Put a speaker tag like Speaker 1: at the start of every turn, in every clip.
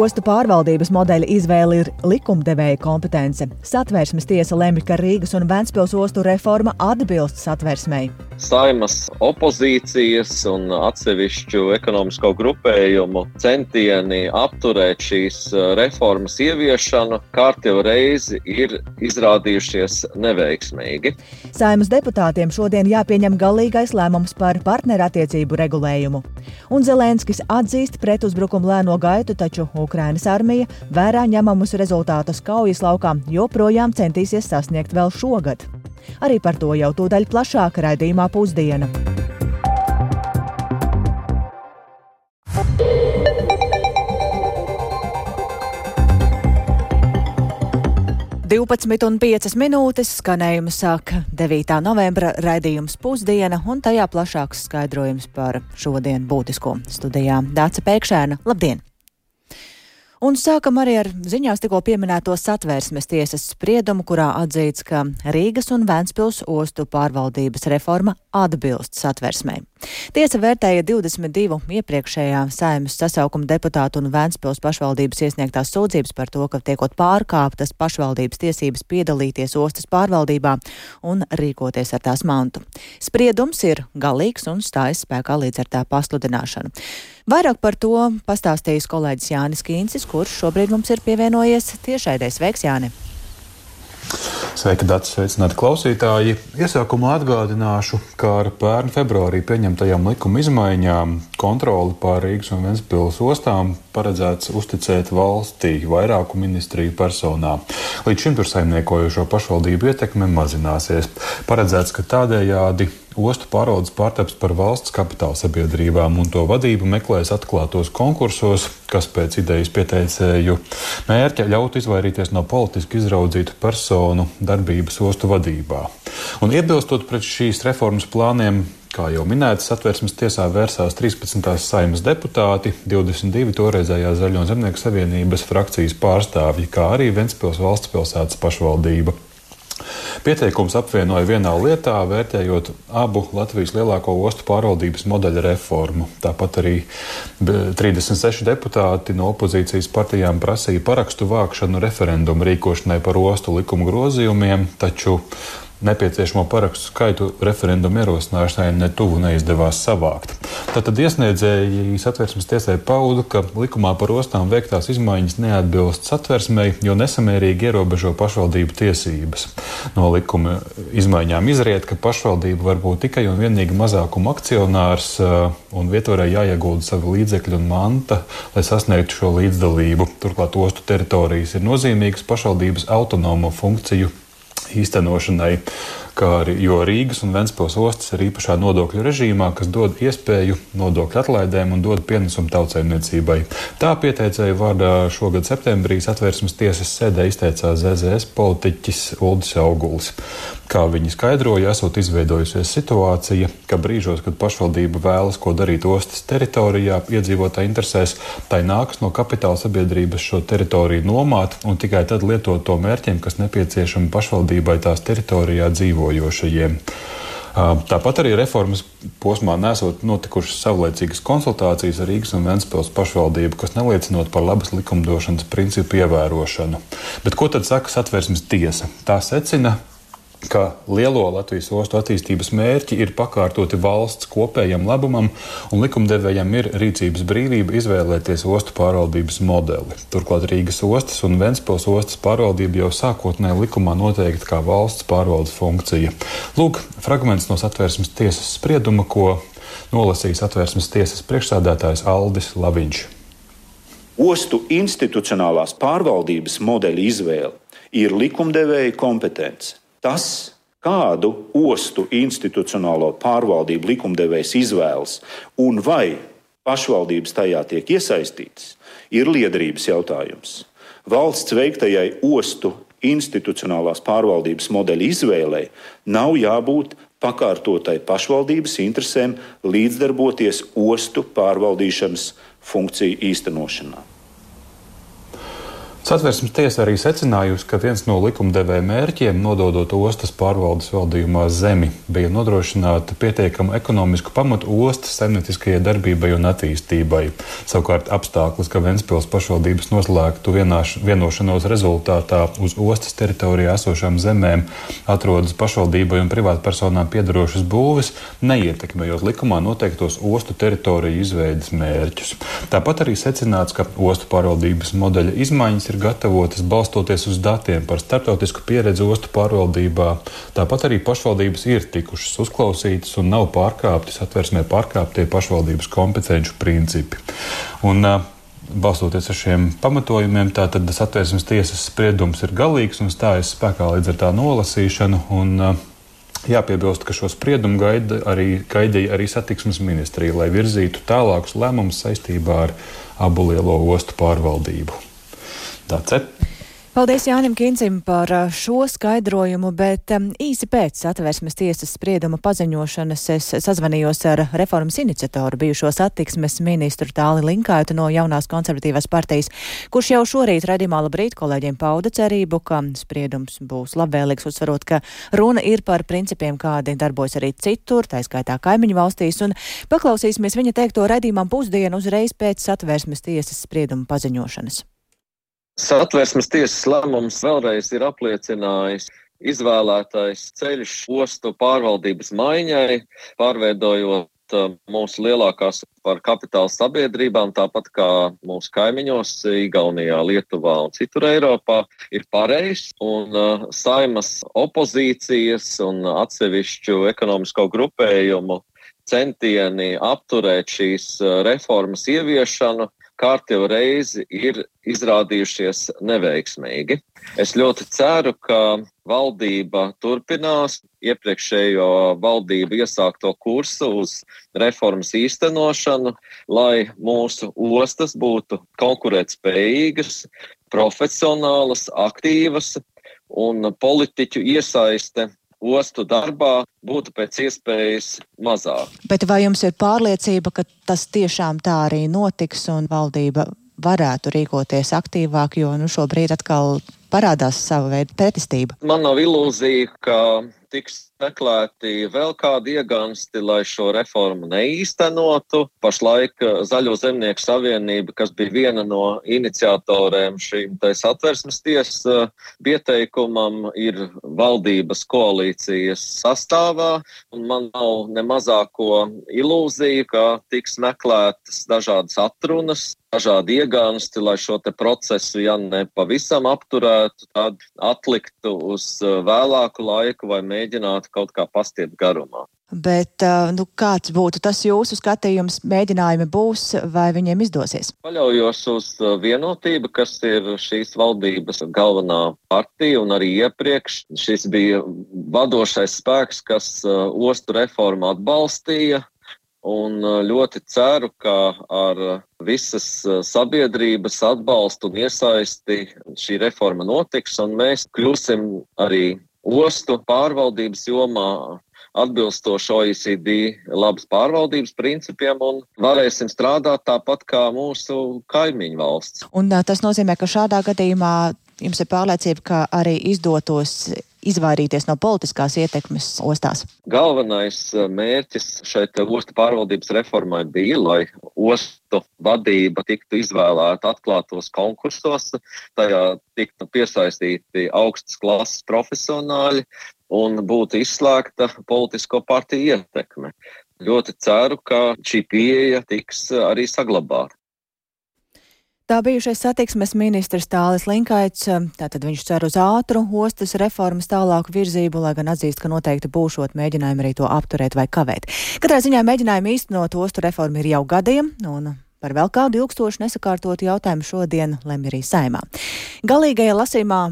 Speaker 1: Ostu pārvaldības modeļa izvēle ir likumdevēja kompetence. Satversmes tiesa lemj, ka Rīgas un Ventspils ostu reforma atbilst satversmei.
Speaker 2: Saimas opozīcijas un atsevišķu ekonomisko grupējumu centieni apturēt šīs uh, reformas ieviešanu kārtjau reizi ir izrādījušies neveiksmīgi.
Speaker 1: Saimas deputātiem šodien jāpieņem galīgais lēmums par partnerattiecību regulējumu. Un Zelenskis atzīst pretuzbrukumu lēno gaitu, taču Ukrainas armija vērā ņemamus rezultātus kaujas laukā joprojām centīsies sasniegt vēl šogad. Arī par to jau tūdaļ plašāk raidījumā pusdiena. 12,5 minūtes skanējumu sāk 9. novembra raidījums pusdiena un tajā plašāks skaidrojums par šodien būtisko studijā Dāca Pēkšēna. Labdien! Un sākam arī ar ziņās tikko pieminēto satvērsmes tiesas spriedumu, kurā atzīts, ka Rīgas un Vēnspils ostu pārvaldības reforma atbilst satversmei. Tiesa vērtēja 22 iepriekšējā saimas sasaukuma deputātu un Vēnspils pašvaldības iesniegtās sūdzības par to, ka tiekot pārkāptas pašvaldības tiesības piedalīties ostas pārvaldībā un rīkoties ar tās mantu. Spriedums ir galīgs un stājas spēkā līdz ar tā pasludināšanu. Vairāk par to pastāstījis kolēģis Jānis Kīncis, kurš šobrīd mums ir pievienojies tiešraidē. Sveiks, Jāni!
Speaker 3: Sveiki, Dārts, sveicināti klausītāji. Iesākumā atgādināšu, ka ar pērn februārī pieņemtajām likuma izmaiņām kontroli pār Rīgas un Ventspils ostām paredzēts uzticēt valstī vairāku ministriju personā. Līdz šim tur saimniekojošo pašvaldību ietekme mazināsies. Paredzēts, ka tādējādi ostu pārvaldes pārtaps par valsts kapitāla sabiedrībām, un to vadību meklēs atklātos konkursos, kas pēc idejas pieteicēju mērķa ļautu izvairīties no politiski izraudzītu personu darbības ostu vadībā. Un iebilstot pret šīs reformas plāniem, Kā jau minēts, satversmes tiesā vērsās 13. saimas deputāti, 22 toreizējā Zaļo zemnieku savienības frakcijas pārstāvji, kā arī Ventspils valsts pilsētas pašvaldība. Pieteikums apvienoja vienā lietā, vērtējot abu Latvijas lielāko ostu pārvaldības modeļa reformu. Tāpat arī 36 deputāti no opozīcijas partijām prasīja parakstu vākšanu referendumu rīkošanai par ostu likumu grozījumiem, taču nepieciešamo parakstu skaitu referendumu ierosināšanai netuvu neizdevās savākt. Tātad iesniedzēji satversmes tiesai pauda, ka likumā par ostām veiktās izmaiņas neatbilst satversmei, jo nesamērīgi ierobežo pašvaldību tiesības. No likuma izmaiņām izriet, ka pašvaldība var būt tikai un vienīgi mazākuma akcionārs uh, un vietvarē jāiegulda savi līdzekļi un manta, lai sasniegtu šo līdzdalību. Turklāt ostu teritorijas ir nozīmīgas pašvaldības autonomo funkciju īstenošanai, kā arī Rīgas un Ventspils ostas ir īpašā nodokļu režīmā, kas dod iespēju nodokļu atlaidēm un dod pienesumu tautsēmniecībai. Tā pieteicēja vārdā šogad septembrī satversmes tiesas sēdē izteicās ZZS politiķis Uldis Augulis. Kā viņi skaidroja, esot izveidojusies situācija, ka brīžos, kad pašvaldība vēlas ko darīt ostas teritorijā, iedzīvotāji interesēs, tai nākas no kapitāla sabiedrības šo teritoriju nomāt un tikai tad lietot to mērķiem, kas nepieciešami pašvaldībai tās teritorijā dzīvojošajiem. Tāpat arī reformas posmā nesot notikušas savlaicīgas konsultācijas ar Rīgas un Ventspils pašvaldību, kas neliecinot par labas likumdošanas principu ievērošanu. Bet ko tad saka satversmes tiesa? Tā secina, ka lielo Latvijas ostu attīstības mērķi ir pakārtoti valsts kopējam labumam, un likumdevējam ir rīcības brīvība izvēlēties ostu pārvaldības modeli. Turklāt Rīgas ostas un Ventspils ostas pārvaldība jau sākotnēji likumā noteikta kā valsts pārvaldes funkcija. Lūk, fragments no satvērsmes tiesas sprieduma, ko nolasīs satvērsmes tiesas priekšsādātājs Aldis Laviņš.
Speaker 4: Ostu institucionālās pārvaldības modeļa izvēle ir likumdevēja kompetence. Tas, kādu ostu institucionālo pārvaldību likumdevējs izvēlas un vai pašvaldības tajā tiek iesaistītas, ir liederības jautājums. Valsts veiktajai ostu institucionālās pārvaldības modeļa izvēlei nav jābūt pakārtotai pašvaldības interesēm līdzdarboties ostu pārvaldīšanas funkciju īstenošanā.
Speaker 3: Satversmes tiesa arī secinājusi, ka viens no likumdevēja mērķiem, nododot ostas pārvaldes valdījumā zemi, bija nodrošināt pietiekamu ekonomisku pamatu ostas saimnieciskajai darbībai un attīstībai. Savukārt apstākļus, ka Ventspils pašvaldības noslēgtu vienāš, vienošanos rezultātā uz ostas teritorijā esošām zemēm atrodas pašvaldībai un privātpersonām piedarošas būvis, neietekmējot likumā noteiktos ostu teritoriju izveidas mērķus. Tāpat arī secināts, ka ostu pārvaldības modeļa izmaiņas ir gatavotas balstoties uz datiem par starptautisku pieredzi ostu pārvaldībā. Tāpat arī pašvaldības ir tikušas uzklausītas un nav pārkāpti satversmē pārkāptie pašvaldības kompetenci principi. Un, Balstoties uz šiem pamatojumiem, tātad satversmes tiesas spriedums ir galīgs un stājas spēkā līdz ar tā nolasīšanu. Un, Jāpiebilst, ka šo spriedumu gaida arī, gaidīja arī satiksmes ministrija, lai virzītu tālākus lēmumus saistībā ar abu lielo ostu pārvaldību. Dace.
Speaker 1: Paldies Jānim Kincim par uh, šo skaidrojumu, bet um, īsi pēc satversmes tiesas sprieduma paziņošanas es sazvanījos ar reformas iniciatoru bijušo satiksmes ministru Tāli Linkaitu no jaunās konservatīvās partijas, kurš jau šorīt redzīmā labrīt kolēģiem pauda cerību, ka spriedums būs labvēlīgs, uzsvarot, ka runa ir par principiem, kādi darbojas arī citur, tā skaitā kaimiņu valstīs, un paklausīsimies viņa teikto redzīmām pusdienu uzreiz pēc satversmes tiesas sprieduma paziņošanas.
Speaker 2: Satversmes tiesas lēmums vēlreiz ir apliecinājis izvēlētais ceļš ostu pārvaldības maiņai, pārveidojot uh, mūsu lielākās par kapitāla sabiedrībām, tāpat kā mūsu kaimiņos, Igaunijā, Lietuvā un citur Eiropā, ir pareizs. Un uh, saimas opozīcijas un atsevišķu ekonomisko grupējumu centieni apturēt šīs uh, reformas ieviešanu kārtējo reizi ir izrādījušies neveiksmīgi. Es ļoti ceru, ka valdība turpinās iepriekšējo valdību iesākto kursu uz reformas īstenošanu, lai mūsu ostas būtu konkurētspējīgas, profesionālas, aktīvas un politiķu iesaiste ostu darbā būtu pēc iespējas mazāk.
Speaker 1: Bet vai jums ir pārliecība, ka tas tiešām tā arī notiks un valdība varētu rīkoties aktīvāk, jo nu, šobrīd atkal parādās sava veida pretestība?
Speaker 2: Man nav ilūzija, ka tiks meklēti vēl kādi iegansti, lai šo reformu neīstenotu. Pašlaik eh, Zaļo zemnieku savienība, kas bija viena no iniciatoriem šīm satversmes tiesas eh, pieteikumam, ir valdības koalīcijas sastāvā, man nav ne mazāko ilūziju, ka tiks meklētas dažādas atrunas, dažādi iegānsti, lai šo procesu, ja ne pavisam apturētu, tad atliktu uz eh, vēlāku laiku vai mēģinātu kaut kā pastiet garumā.
Speaker 1: Bet nu, kāds būtu tas jūsu skatījums? Mēģinājumi būs vai viņiem izdosies?
Speaker 2: Paļaujos uz vienotību, kas ir šīs valdības galvenā partija un arī iepriekš. Šis bija vadošais spēks, kas ostu reformu atbalstīja. Un ļoti ceru, ka ar visas sabiedrības atbalstu un iesaisti šī reforma notiks, un mēs kļūsim arī ostu pārvaldības jomā atbilstoši OECD labas pārvaldības principiem un varēsim strādāt tāpat kā mūsu kaimiņu valsts.
Speaker 1: Un tas nozīmē, ka šādā gadījumā jums ir pārliecība, ka arī izdotos izvairīties no politiskās ietekmes ostās?
Speaker 2: Galvenais eh, mērķis šeit ostu pārvaldības reformai bija, lai ostu vadība tiktu izvēlēta atklātos konkursos, tajā tiktu piesaistīti augstas klases profesionāļi un būtu izslēgta politisko partiju ietekme. Ļoti ceru, ka šī pieeja tiks arī saglabāta.
Speaker 1: Tā bijušais satiksmes ministrs Tālis Linkaits, um, tātad viņš cer uz ātru ostas reformas tālāku virzību, lai gan atzīst, ka noteikti būšot mēģinājumi arī to apturēt vai kavēt. Katrā ziņā mēģinājumi īstenot ostu reformu ir jau gadiem, un par vēl kādu ilgstošu nesakārtotu jautājumu šodien lemj arī saimā. Galīgajā lasīmā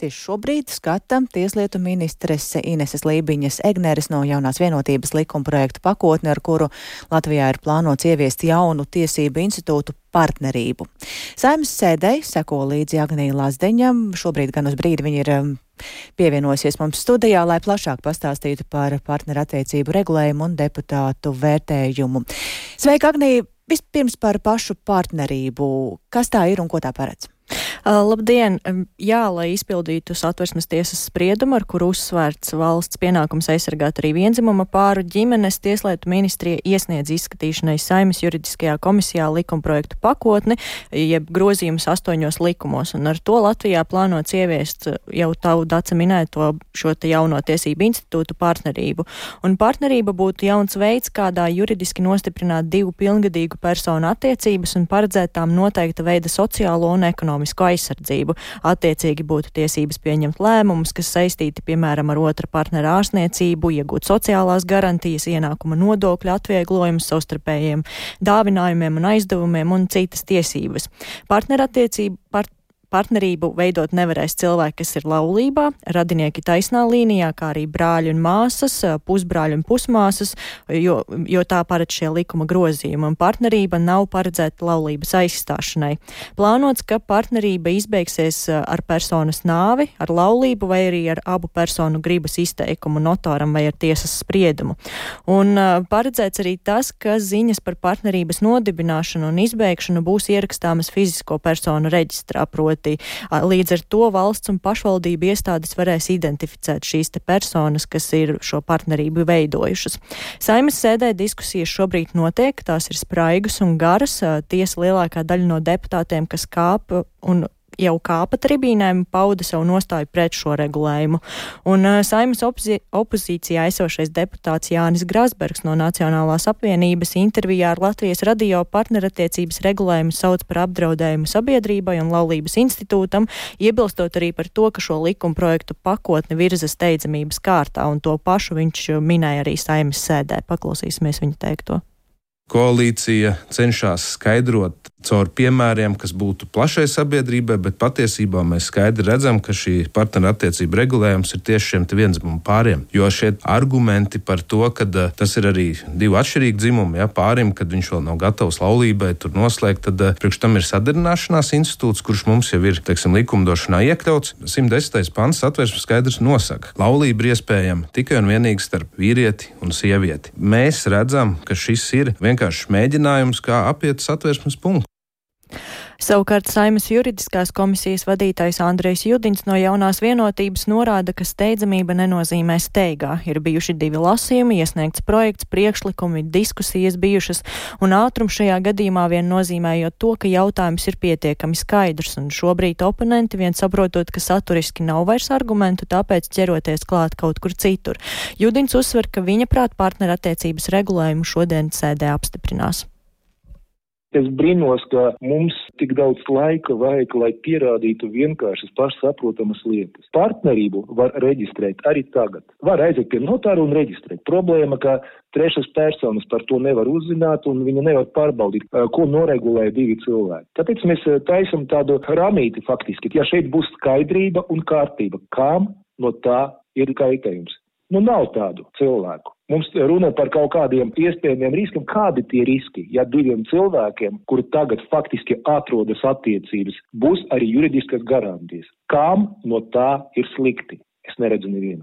Speaker 1: Tieši šobrīd skata Tieslietu ministres Ineses Lībiņas Egneres no jaunās vienotības likuma projektu pakotni, ar kuru Latvijā ir plānots ieviest jaunu tiesību institūtu partnerību. Saimnes sēdei seko līdzi Agnija Lazdeņam. Šobrīd gan uz brīdi viņa ir um, pievienosies mums studijā, lai plašāk pastāstītu par partnerattiecību regulējumu un deputātu vērtējumu. Sveika, Agnija! Vispirms par pašu partnerību. Kas tā ir un ko tā paredz?
Speaker 5: Labdien! Jā, lai izpildītu satversmes tiesas spriedumu, ar kuru uzsvērts valsts pienākums aizsargāt arī vienzimuma pāru ģimenes, Tieslietu ministrija iesniedz izskatīšanai Saimas juridiskajā komisijā likumprojektu pakotni, jeb grozījumus astoņos likumos, un ar to Latvijā plānots ieviest jau tavu daca minēto šo te jauno tiesību institūtu partnerību. Un partnerība būtu jauns veids, kādā juridiski nostiprināt divu pilngadīgu personu attiecības un paredzēt tām noteikta veida sociālo un ekonomisko tiesisko aizsardzību. Attiecīgi būtu tiesības pieņemt lēmumus, kas saistīti, piemēram, ar otra partnera ārsniecību, iegūt sociālās garantijas, ienākuma nodokļu atvieglojumus, savstarpējiem dāvinājumiem un aizdevumiem un citas tiesības. Partnerattiecību, part Partnerību veidot nevarēs cilvēki, kas ir laulībā, radinieki taisnā līnijā, kā arī brāļi un māsas, pusbrāļi un pusmāsas, jo, jo tā paredz šie likuma grozījumi, un partnerība nav paredzēta laulības aizstāšanai. Plānots, ka partnerība izbeigsies ar personas nāvi, ar laulību vai arī ar abu personu gribas izteikumu notāram vai ar tiesas spriedumu. Un paredzēts arī tas, ka ziņas par partnerības nodibināšanu un izbeigšanu būs ierakstāmas fizisko personu reģistrā, proti proti līdz ar to valsts un pašvaldību iestādes varēs identificēt šīs te personas, kas ir šo partnerību veidojušas. Saimas sēdē diskusijas šobrīd notiek, tās ir spraigas un garas. Tiesa lielākā daļa no deputātiem, kas kāp un jau kāpa tribīnēm, pauda savu nostāju pret šo regulējumu. Un uh, saimas opozīcijā esošais deputāts Jānis Grasbergs no Nacionālās apvienības intervijā ar Latvijas radio partnerattiecības regulējumu sauc par apdraudējumu sabiedrībai un laulības institūtam, iebilstot arī par to, ka šo likuma projektu pakotni virza steidzamības kārtā, un to pašu viņš minēja arī saimas sēdē. Paklausīsimies viņa teikto.
Speaker 6: Koalīcija cenšas skaidrot caur piemēriem, kas būtu plašai sabiedrībai, bet patiesībā mēs skaidri redzam, ka šī partnerattiecība regulējums ir tieši šiem vienzimumu pāriem. Jo šie argumenti par to, ka tas ir arī divi atšķirīgi dzimumi, ja pārim, kad viņš vēl nav gatavs laulībai tur noslēgt, tad priekš tam ir sadarināšanās institūts, kurš mums jau ir teiksim, likumdošanā iekļauts. 110. pants atvērsmes skaidrs nosaka, ka laulība ir iespējama tikai un vienīgi starp vīrieti un sievieti. Mēs redzam, ka šis ir vienkārši vienkāršs mēģinājums, kā apiet satversmes punktu.
Speaker 5: Savukārt Saimas juridiskās komisijas vadītājs Andrejs Judiņš no jaunās vienotības norāda, ka steidzamība nenozīmē steigā. Ir bijuši divi lasījumi, iesniegts projekts, priekšlikumi, diskusijas bijušas, un ātrums šajā gadījumā vien nozīmējot to, ka jautājums ir pietiekami skaidrs, un šobrīd oponenti vien saprotot, ka saturiski nav vairs argumentu, tāpēc ķeroties klāt kaut kur citur. Judiņš uzsver, ka viņa prāt partnerattiecības regulējumu šodien sēdē apstiprinās.
Speaker 7: Es brīnos, ka mums tik daudz laika vajag, lai pierādītu vienkāršas, pašsaprotamas lietas. Partnerību var reģistrēt arī tagad. Var aiziet pie notāra un reģistrēt. Problēma, ka trešas personas par to nevar uzzināt un viņa nevar pārbaudīt, ko noregulē divi cilvēki. Tāpēc mēs taisam tādu ramīti faktiski. Ja šeit būs skaidrība un kārtība, kam no tā ir kaitējums? Nu, nav tādu cilvēku. Mums runa par kaut kādiem iespējamiem riskiem. Kādi tie riski, ja diviem cilvēkiem, kuri tagad faktiski atrodas attiecības, būs arī juridiskas garantijas? Kam no tā ir slikti? Es neredzu nevienu.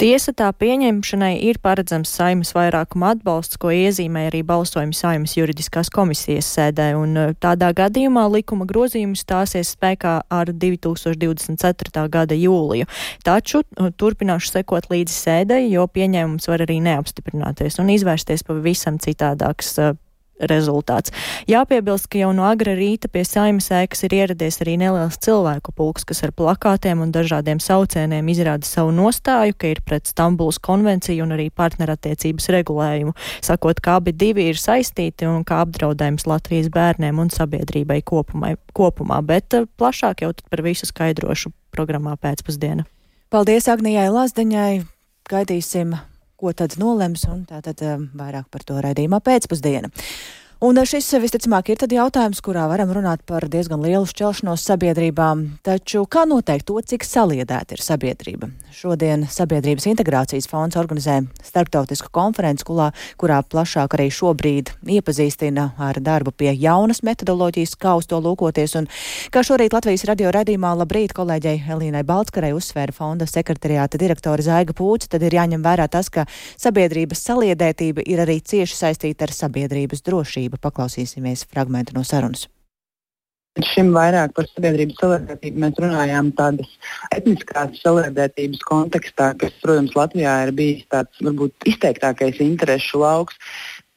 Speaker 5: Tiesa tā pieņemšanai ir paredzams saimas vairākuma atbalsts, ko iezīmē arī balsojumi saimas juridiskās komisijas sēdē, un uh, tādā gadījumā likuma grozījums stāsies spēkā ar 2024. gada jūliju. Taču uh, turpināšu sekot līdzi sēdē, jo pieņēmums var arī neapstiprināties un izvērsties pavisam citādāks uh, rezultāts. Jāpiebilst, ka jau no agra rīta pie saimas ēkas ir ieradies arī neliels cilvēku pulks, kas ar plakātiem un dažādiem saucēniem izrāda savu nostāju, ka ir pret Stambulas konvenciju un arī partnerattiecības regulējumu, sakot, ka abi divi ir saistīti un kā apdraudējums Latvijas bērniem un sabiedrībai kopumai, kopumā, bet eh, plašāk jau par visu skaidrošu programmā pēcpusdiena.
Speaker 1: Paldies Agnijai Lazdeņai! Gaidīsim ko tad nolems, un tātad eh, vairāk par to raidījumā pēcpusdiena. Un šis visticamāk ir tad jautājums, kurā varam runāt par diezgan lielu šķelšanos sabiedrībām. Taču kā noteikt to, cik saliedēta ir sabiedrība? Šodien Sabiedrības integrācijas fonds organizē starptautisku konferenci, kurā, kurā plašāk arī šobrīd iepazīstina ar darbu pie jaunas metodoloģijas, kā uz to lūkoties. Un kā šorīt Latvijas radio redījumā labrīt kolēģei Elīnai Baltskarai uzsvēra fonda sekretariāta direktora Zaiga Pūca, tad ir jāņem vērā tas, ka sabiedrības saliedētība ir arī cieši saistīta ar sabiedrības drošību. Paklausīsimies fragmentu no sarunas.
Speaker 8: Šim vairāk par sabiedrības solidaritāti mēs runājām tādas etniskās solidaritātes kontekstā, kas, protams, Latvijā ir bijis tāds varbūt izteiktākais interešu lauks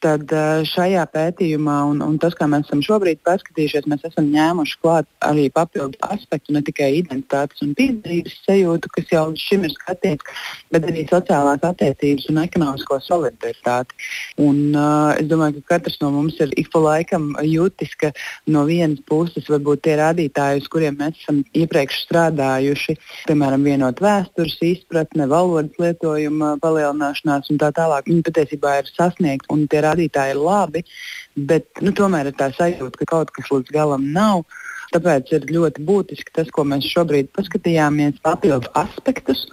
Speaker 8: tad šajā pētījumā, un, un tas, kā mēs esam šobrīd paskatījušies, mēs esam ņēmuši klāt arī papildu aspektu, ne tikai identitātes un piederības sajūtu, kas jau līdz šim ir skatīts, bet arī sociālās attiecības un ekonomisko solidaritāti. Un, uh, es domāju, ka katrs no mums ir ik pa laikam jūtis, ka no vienas puses varbūt tie rādītāji, uz kuriem mēs esam iepriekš strādājuši, piemēram, vienot vēstures izpratne, valodas lietojuma palielināšanās un tā tālāk, viņi patiesībā ir sasniegti un tie rādītāji ir labi, bet nu, tomēr ir tā sajūta, ka kaut kas līdz galam nav. Tāpēc ir ļoti būtiski tas, ko mēs šobrīd paskatījāmies, papildu aspektus.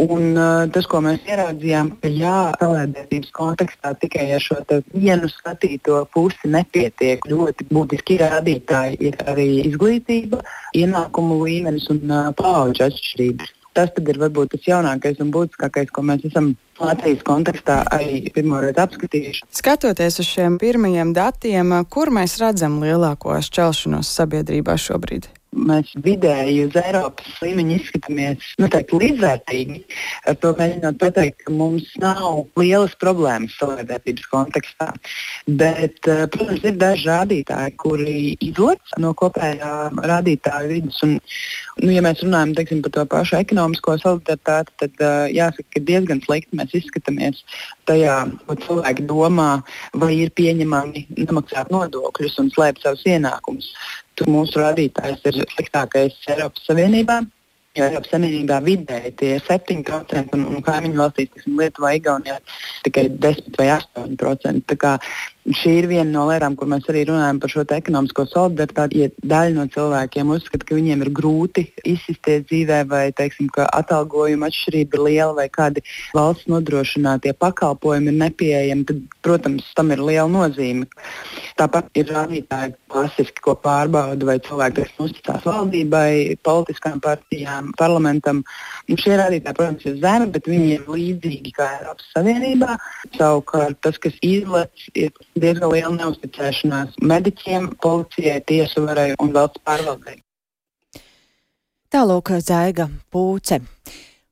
Speaker 8: Un uh, tas, ko mēs ieraudzījām, ka jā, salēdētības kontekstā tikai ar šo vienu skatīto pusi nepietiek. Ļoti būtiski rādītāji ir arī izglītība, ienākumu līmenis un uh, paudžu atšķirības. Tas ir varbūt tas jaunākais un būtiskākais, ko mēs esam Latvijas kontekstā arī pirmoreiz apskatījuši.
Speaker 9: Skatoties uz šiem pirmajiem datiem, kur mēs redzam lielāko šķelšanos sabiedrībā šobrīd?
Speaker 8: Mēs vidēji uz Eiropas līmeņa izskatāmies nu, līdzvērtīgi. Ar to mēģinot pateikt, ka mums nav lielas problēmas solidaritātes kontekstā. Bet, eh, protams, ir daži rādītāji, kuri izlaiž no kopējā rādītāju vidus. Un, nu, ja mēs runājam teiksim, par to pašu ekonomisko solidaritāti, tad uh, jāsaka, ka diezgan slikti mēs izskatāmies tajā, ko cilvēki domā, vai ir pieņemami nemaksāt nodokļus un slēpt savus ienākumus. Tur mūsu rādītājs ir sliktākais Eiropas Savienībā. Jo Eiropas Savienībā vidēji tie ir 7% un, un kaimiņu valstīs, ir Lietuvā, Igaunijā, tikai 10 vai 8% šī ir viena no lietām, kur mēs arī runājam par šo ekonomisko solidaritāti. Ja daļa no cilvēkiem uzskata, ka viņiem ir grūti izsisties dzīvē, vai teiksim, ka atalgojuma atšķirība ir liela, vai kādi valsts nodrošinātie pakalpojumi ir nepieejami, tad, protams, tam ir liela nozīme. Tāpat ir rādītāji klasiski, ko pārbauda, vai cilvēki uzticās valdībai, politiskām partijām, parlamentam. Un šie rādītāji, protams, ir zemi, bet viņi ir līdzīgi kā Eiropas Savienībā. Savukārt tas, kas izlaiž, ir diezgan liela neusticēšanās mediķiem, policijai, tiesu varai un valsts pārvaldei.
Speaker 1: Tālūk, Zaiga Pūce.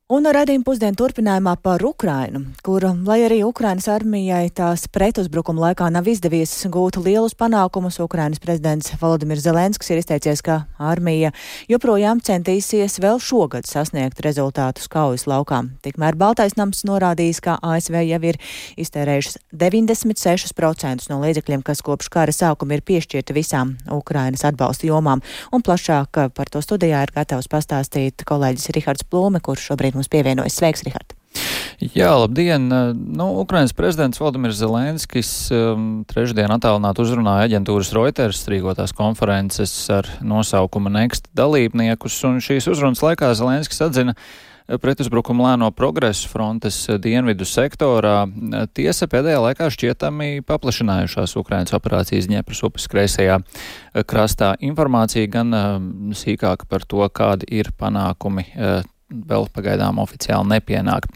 Speaker 1: Un redzījuma pusdienu turpinājumā par Ukrainu, kur, lai arī Ukrainas armijai tās pretuzbrukuma laikā nav izdevies gūt lielus panākumus, Ukrainas prezidents Volodimirs Zelenskis ir izteicies, ka armija joprojām centīsies vēl šogad sasniegt rezultātus kaujas laukā. Tikmēr Baltais nams norādījis, ka ASV jau ir iztērējušas 96% no līdzekļiem, kas kopš kara sākuma ir piešķirti visām Ukrainas atbalsta jomām, un plašāk par to studijā ir gatavs pastāstīt kolēģis Rihards Plūme, kurš šobrīd mums pievienojas. Sveiks, Rihard!
Speaker 10: Jā, labdien! Nu, Ukrainas prezidents Valdemirs Zelenskis um, trešdien attālināt uzrunāja aģentūras Reuters rīkotās konferences ar nosaukumu Next dalībniekus, un šīs uzrunas laikā Zelenskis atzina, pretuzbrukumu lēno progresu frontes dienvidu sektorā. Tiesa pēdējā laikā šķietami paplašinājušās Ukrainas operācijas Ņepras upes kreisajā krastā. Informācija gan um, sīkāka par to, kādi ir panākumi uh, vēl pagaidām oficiāli nepienāk.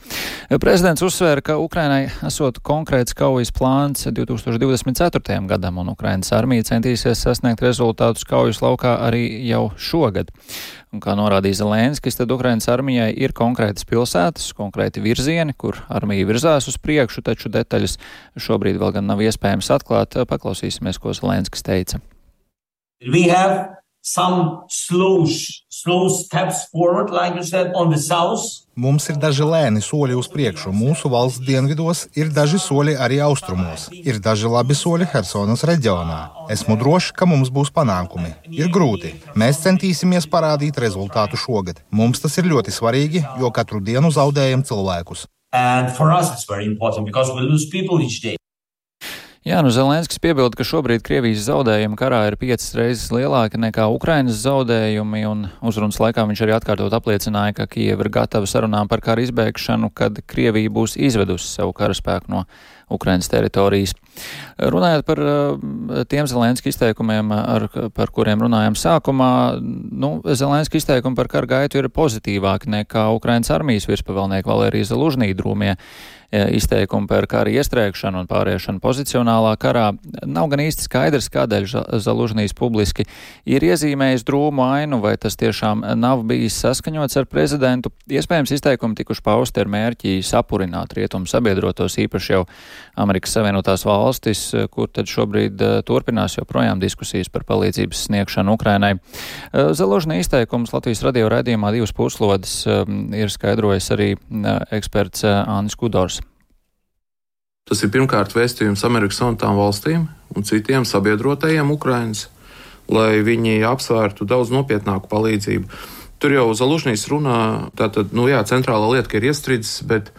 Speaker 10: Prezidents uzsvēra, ka Ukrainai esot konkrēts kaujas plāns 2024. gadam, un Ukrainas armija centīsies sasniegt rezultātus kaujas laukā arī jau šogad. Un, kā norādīja Zelenskis, tad Ukrainas armijai ir konkrētas pilsētas, konkrēti virzieni, kur armija virzās uz priekšu, taču detaļas šobrīd vēl gan nav iespējams atklāt. Paklausīsimies, ko Zelenskis teica.
Speaker 11: We have some slow, slow steps forward, like you said, on the south.
Speaker 12: Mums ir daži lēni soļi uz priekšu. Mūsu valsts dienvidos ir daži soļi arī austrumos. Ir daži labi soļi Helsonas reģionā. Esmu drošs, ka mums būs panākumi. Ir grūti. Mēs centīsimies parādīt rezultātu šogad. Mums tas ir ļoti svarīgi, jo katru dienu zaudējam cilvēkus.
Speaker 11: And for us, it's very important because we lose people each day.
Speaker 10: Jā, nu Zelenskis piebilda, ka šobrīd Krievijas zaudējumi karā ir piecas reizes lielāki nekā Ukrainas zaudējumi, un uzrunas laikā viņš arī atkārtot apliecināja, ka Kieva ir gatava sarunām par kara izbēgšanu, kad Krievija būs izvedusi savu karaspēku no Ukrainas teritorijas. Runājot par tiem Zelenska izteikumiem, ar, par kuriem runājām sākumā, nu, Zelenska izteikumi par kara gaitu ir pozitīvāki nekā Ukrainas armijas virspavēlnieka Valērija Zalužnī drūmie izteikumi par kara iestrēgšanu un pāriešanu pozicionālā karā. Nav gan īsti skaidrs, kādēļ Zalužnīs publiski ir iezīmējis drūmu ainu, vai tas tiešām nav bijis saskaņots ar prezidentu. Iespējams, izteikumi tikuši pausti ar mērķi sapurināt rietumu sabiedrotos, īpaši jau Amerikas Savienotās valstis, kur tad šobrīd eh, turpinās joprojām diskusijas par palīdzības sniegšanu Ukrainai. Eh, Zalužnī izteikums Latvijas radio raidījumā divas puslodes eh, ir skaidrojis arī eksperts Annis Kudors.
Speaker 13: Tas ir pirmkārt vēstījums Amerikas Savienotām valstīm un citiem sabiedrotajiem Ukraiņas, lai viņi apsvērtu daudz nopietnāku palīdzību. Tur jau Zalužņīs runā, tātad, nu jā, centrālā lieta, ka ir iestrīdis, bet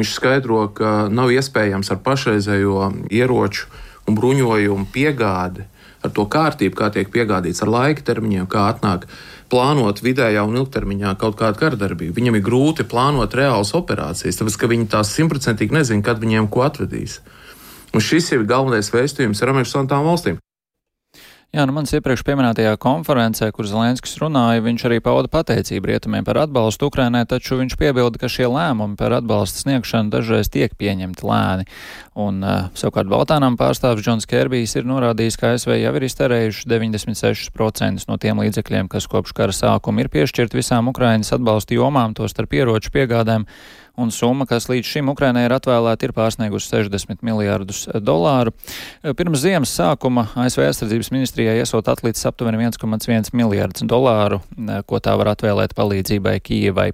Speaker 13: viņš skaidro, ka nav iespējams ar pašreizējo ieroču un bruņojumu piegādi, ar to kārtību, kā tiek piegādīts ar laika termiņiem, kā atnāk plānot vidējā un ilgtermiņā kaut kādu kardarbību. Viņam ir grūti plānot reālas operācijas, tāpēc ka viņi tās simtprocentīgi nezina, kad viņiem ko atvedīs. Un šis ir galvenais vēstījums ar Amerikas Savienotām valstīm.
Speaker 10: Jā, nu mans iepriekš pieminētajā konferencē, kur Zelenskis runāja, viņš arī pauda pateicību rietumiem par atbalstu Ukrainai, taču viņš piebilda, ka šie lēmumi par atbalsta sniegšanu dažreiz tiek pieņemti lēni. Un uh, savukārt Baltānam pārstāvs Džons Kerbijs ir norādījis, ka ASV jau ir izterējuši 96% no tiem līdzekļiem, kas kopš kara sākuma ir piešķirt visām Ukrainas atbalsta jomām, to starp ieroču piegādēm un summa, kas līdz šim Ukrainai ir atvēlēta, ir pārsniegusi 60 miljārdus dolāru. Pirms ziemas sākuma ASV aizsardzības ministrijai esot atlicis aptuveni 1,1 miljārdus dolāru, ko tā var atvēlēt palīdzībai Kijevai.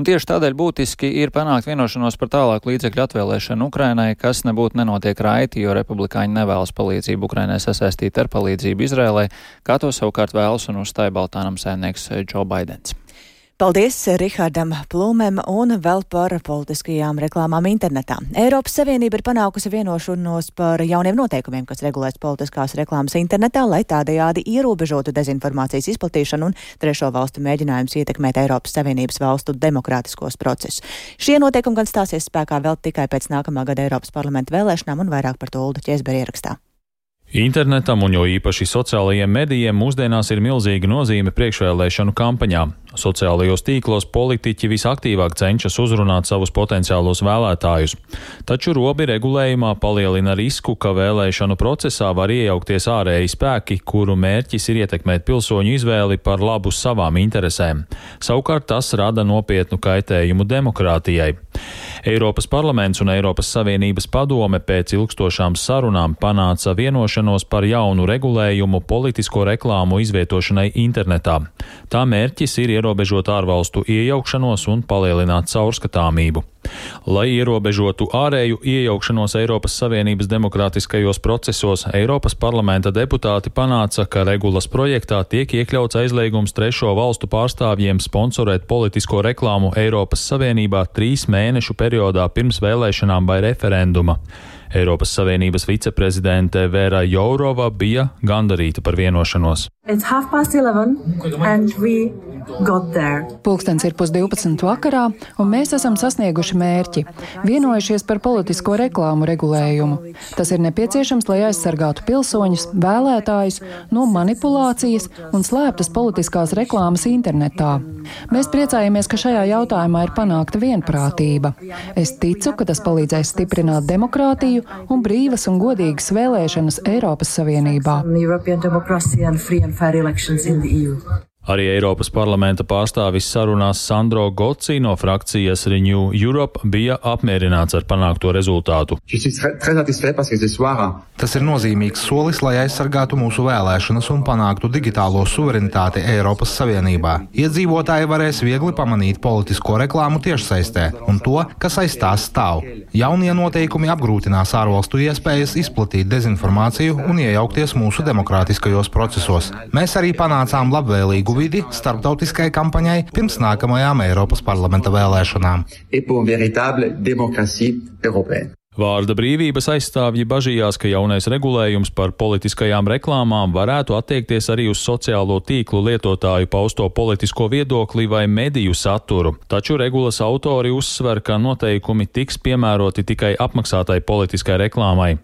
Speaker 10: Un tieši tādēļ būtiski ir panākt vienošanos par tālāku līdzekļu atvēlēšanu Ukrainai, kas nebūtu nenotiek raiti, jo republikāņi nevēlas palīdzību Ukrainai sasaistīt ar palīdzību Izrēlai, kā to savukārt vēlas un uzstāja Baltānam saimnieks Džo Baidens.
Speaker 1: Paldies Rihardam Plūmēm un vēl par politiskajām reklāmām internetā. Eiropas Savienība ir panākusi vienošanos par jauniem noteikumiem, kas regulēs politiskās reklāmas internetā, lai tādējādi ierobežotu dezinformācijas izplatīšanu un trešo valstu mēģinājumus ietekmēt Eiropas Savienības valstu demokrātiskos procesus. Šie noteikumi gan stāsies spēkā vēl tikai pēc nākamā gada Eiropas parlamenta vēlēšanām un vairāk par to Ulda Ķēzberi ierakstā.
Speaker 14: Internetam un jo īpaši sociālajiem medijiem mūsdienās ir milzīga nozīme priekšvēlēšanu kampaņā. Sociālajos tīklos politiķi visaktīvāk cenšas uzrunāt savus potenciālos vēlētājus, taču robi regulējumā palielina risku, ka vēlēšanu procesā var iejaukties ārēji spēki, kuru mērķis ir ietekmēt pilsoņu izvēli par labu savām interesēm. Savukārt tas rada nopietnu kaitējumu demokrātijai. Eiropas parlaments un Eiropas Savienības padome pēc ilgstošām sarunām panāca vienošanos par jaunu regulējumu politisko reklāmu izvietošanai internetā. Tā mērķis ir ierobežot ārvalstu iejaukšanos un palielināt caurskatāmību. Lai ierobežotu ārēju iejaukšanos Eiropas Savienības demokrātiskajos procesos, Eiropas parlamenta deputāti panāca, ka regulas projektā tiek iekļauts aizliegums trešo valstu pārstāvjiem sponsorēt politisko reklāmu Eiropas Savienībā trīs mēnešu periodā pirms vēlēšanām vai referenduma. Eiropas Savienības viceprezidente Vēra Jourova bija gandarīta par vienošanos.
Speaker 15: Pulkstens ir pusdivpadsmit vakarā, un mēs esam sasnieguši mērķi - vienojušies par politisko reklāmu regulējumu. Tas ir nepieciešams, lai aizsargātu pilsoņus, vēlētājus no manipulācijas un slēptas politiskās reklāmas internetā. Mēs priecājamies, ka šajā jautājumā ir panākta vienprātība. Es ticu, ka tas palīdzēs stiprināt demokrātiju un brīvas un godīgas vēlēšanas Eiropas Savienībā.
Speaker 14: Arī Eiropas parlamenta pārstāvis sarunās Sandro Goci no frakcijas Renew Europe bija apmierināts ar panākto rezultātu.
Speaker 12: Tas ir nozīmīgs solis, lai aizsargātu mūsu vēlēšanas un panāktu digitālo suverenitāti Eiropas Savienībā. Iedzīvotāji varēs viegli pamanīt politisko reklāmu tiešsaistē un to, kas aiz tās stāv. Jaunie noteikumi apgrūtinās ārvalstu iespējas izplatīt dezinformāciju un iejaukties mūsu demokrātiskajos procesos. Mēs arī panācām labvēlīgu labvēlīgu vidi starptautiskai kampaņai pirms nākamajām Eiropas parlamenta vēlēšanām.
Speaker 14: Vārda brīvības aizstāvji bažījās, ka jaunais regulējums par politiskajām reklāmām varētu attiekties arī uz sociālo tīklu lietotāju pausto politisko viedokli vai mediju saturu, taču regulas autori uzsver, ka noteikumi tiks piemēroti tikai apmaksātai politiskai reklāmai.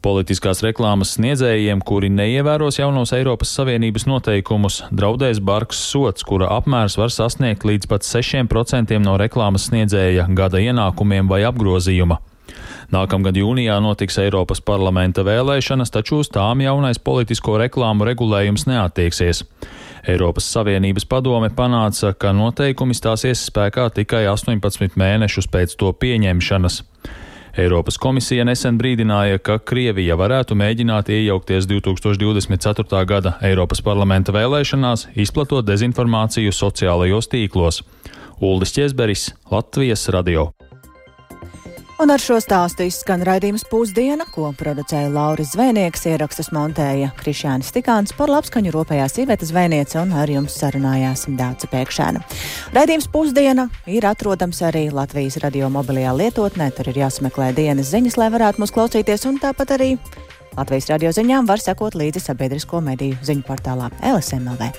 Speaker 14: Politiskās reklāmas sniedzējiem, kuri neievēros jaunos Eiropas Savienības noteikumus, draudēs bargs sots, kura apmērs var sasniegt līdz pat 6% no reklāmas sniedzēja gada ienākumiem vai apgrozījuma. Nākamgad jūnijā notiks Eiropas parlamenta vēlēšanas, taču uz tām jaunais politisko reklāmu regulējums neattieksies. Eiropas Savienības padome panāca, ka noteikumi stāsies spēkā tikai 18 mēnešus pēc to pieņemšanas. Eiropas komisija nesen brīdināja, ka Krievija varētu mēģināt iejaukties 2024. gada Eiropas parlamenta vēlēšanās, izplatot dezinformāciju sociālajos tīklos. Uldis Česberis, Latvijas radio.
Speaker 1: Un ar šo stāstu izskan raidījums pusdiena, ko producēja Lauris Zvēnieks, ierakstus montēja Krišjānis Tikāns par labskaņu ropējās Iveta Zvēniece un ar jums sarunājās Dāca Pēkšēna. Raidījums pusdiena ir atrodams arī Latvijas radio mobilajā lietotnē, tur ir jāsmeklē dienas ziņas, lai varētu mūs klausīties, un tāpat arī Latvijas radio ziņām var sekot līdzi sabiedrisko mediju ziņu portālā LSMLV.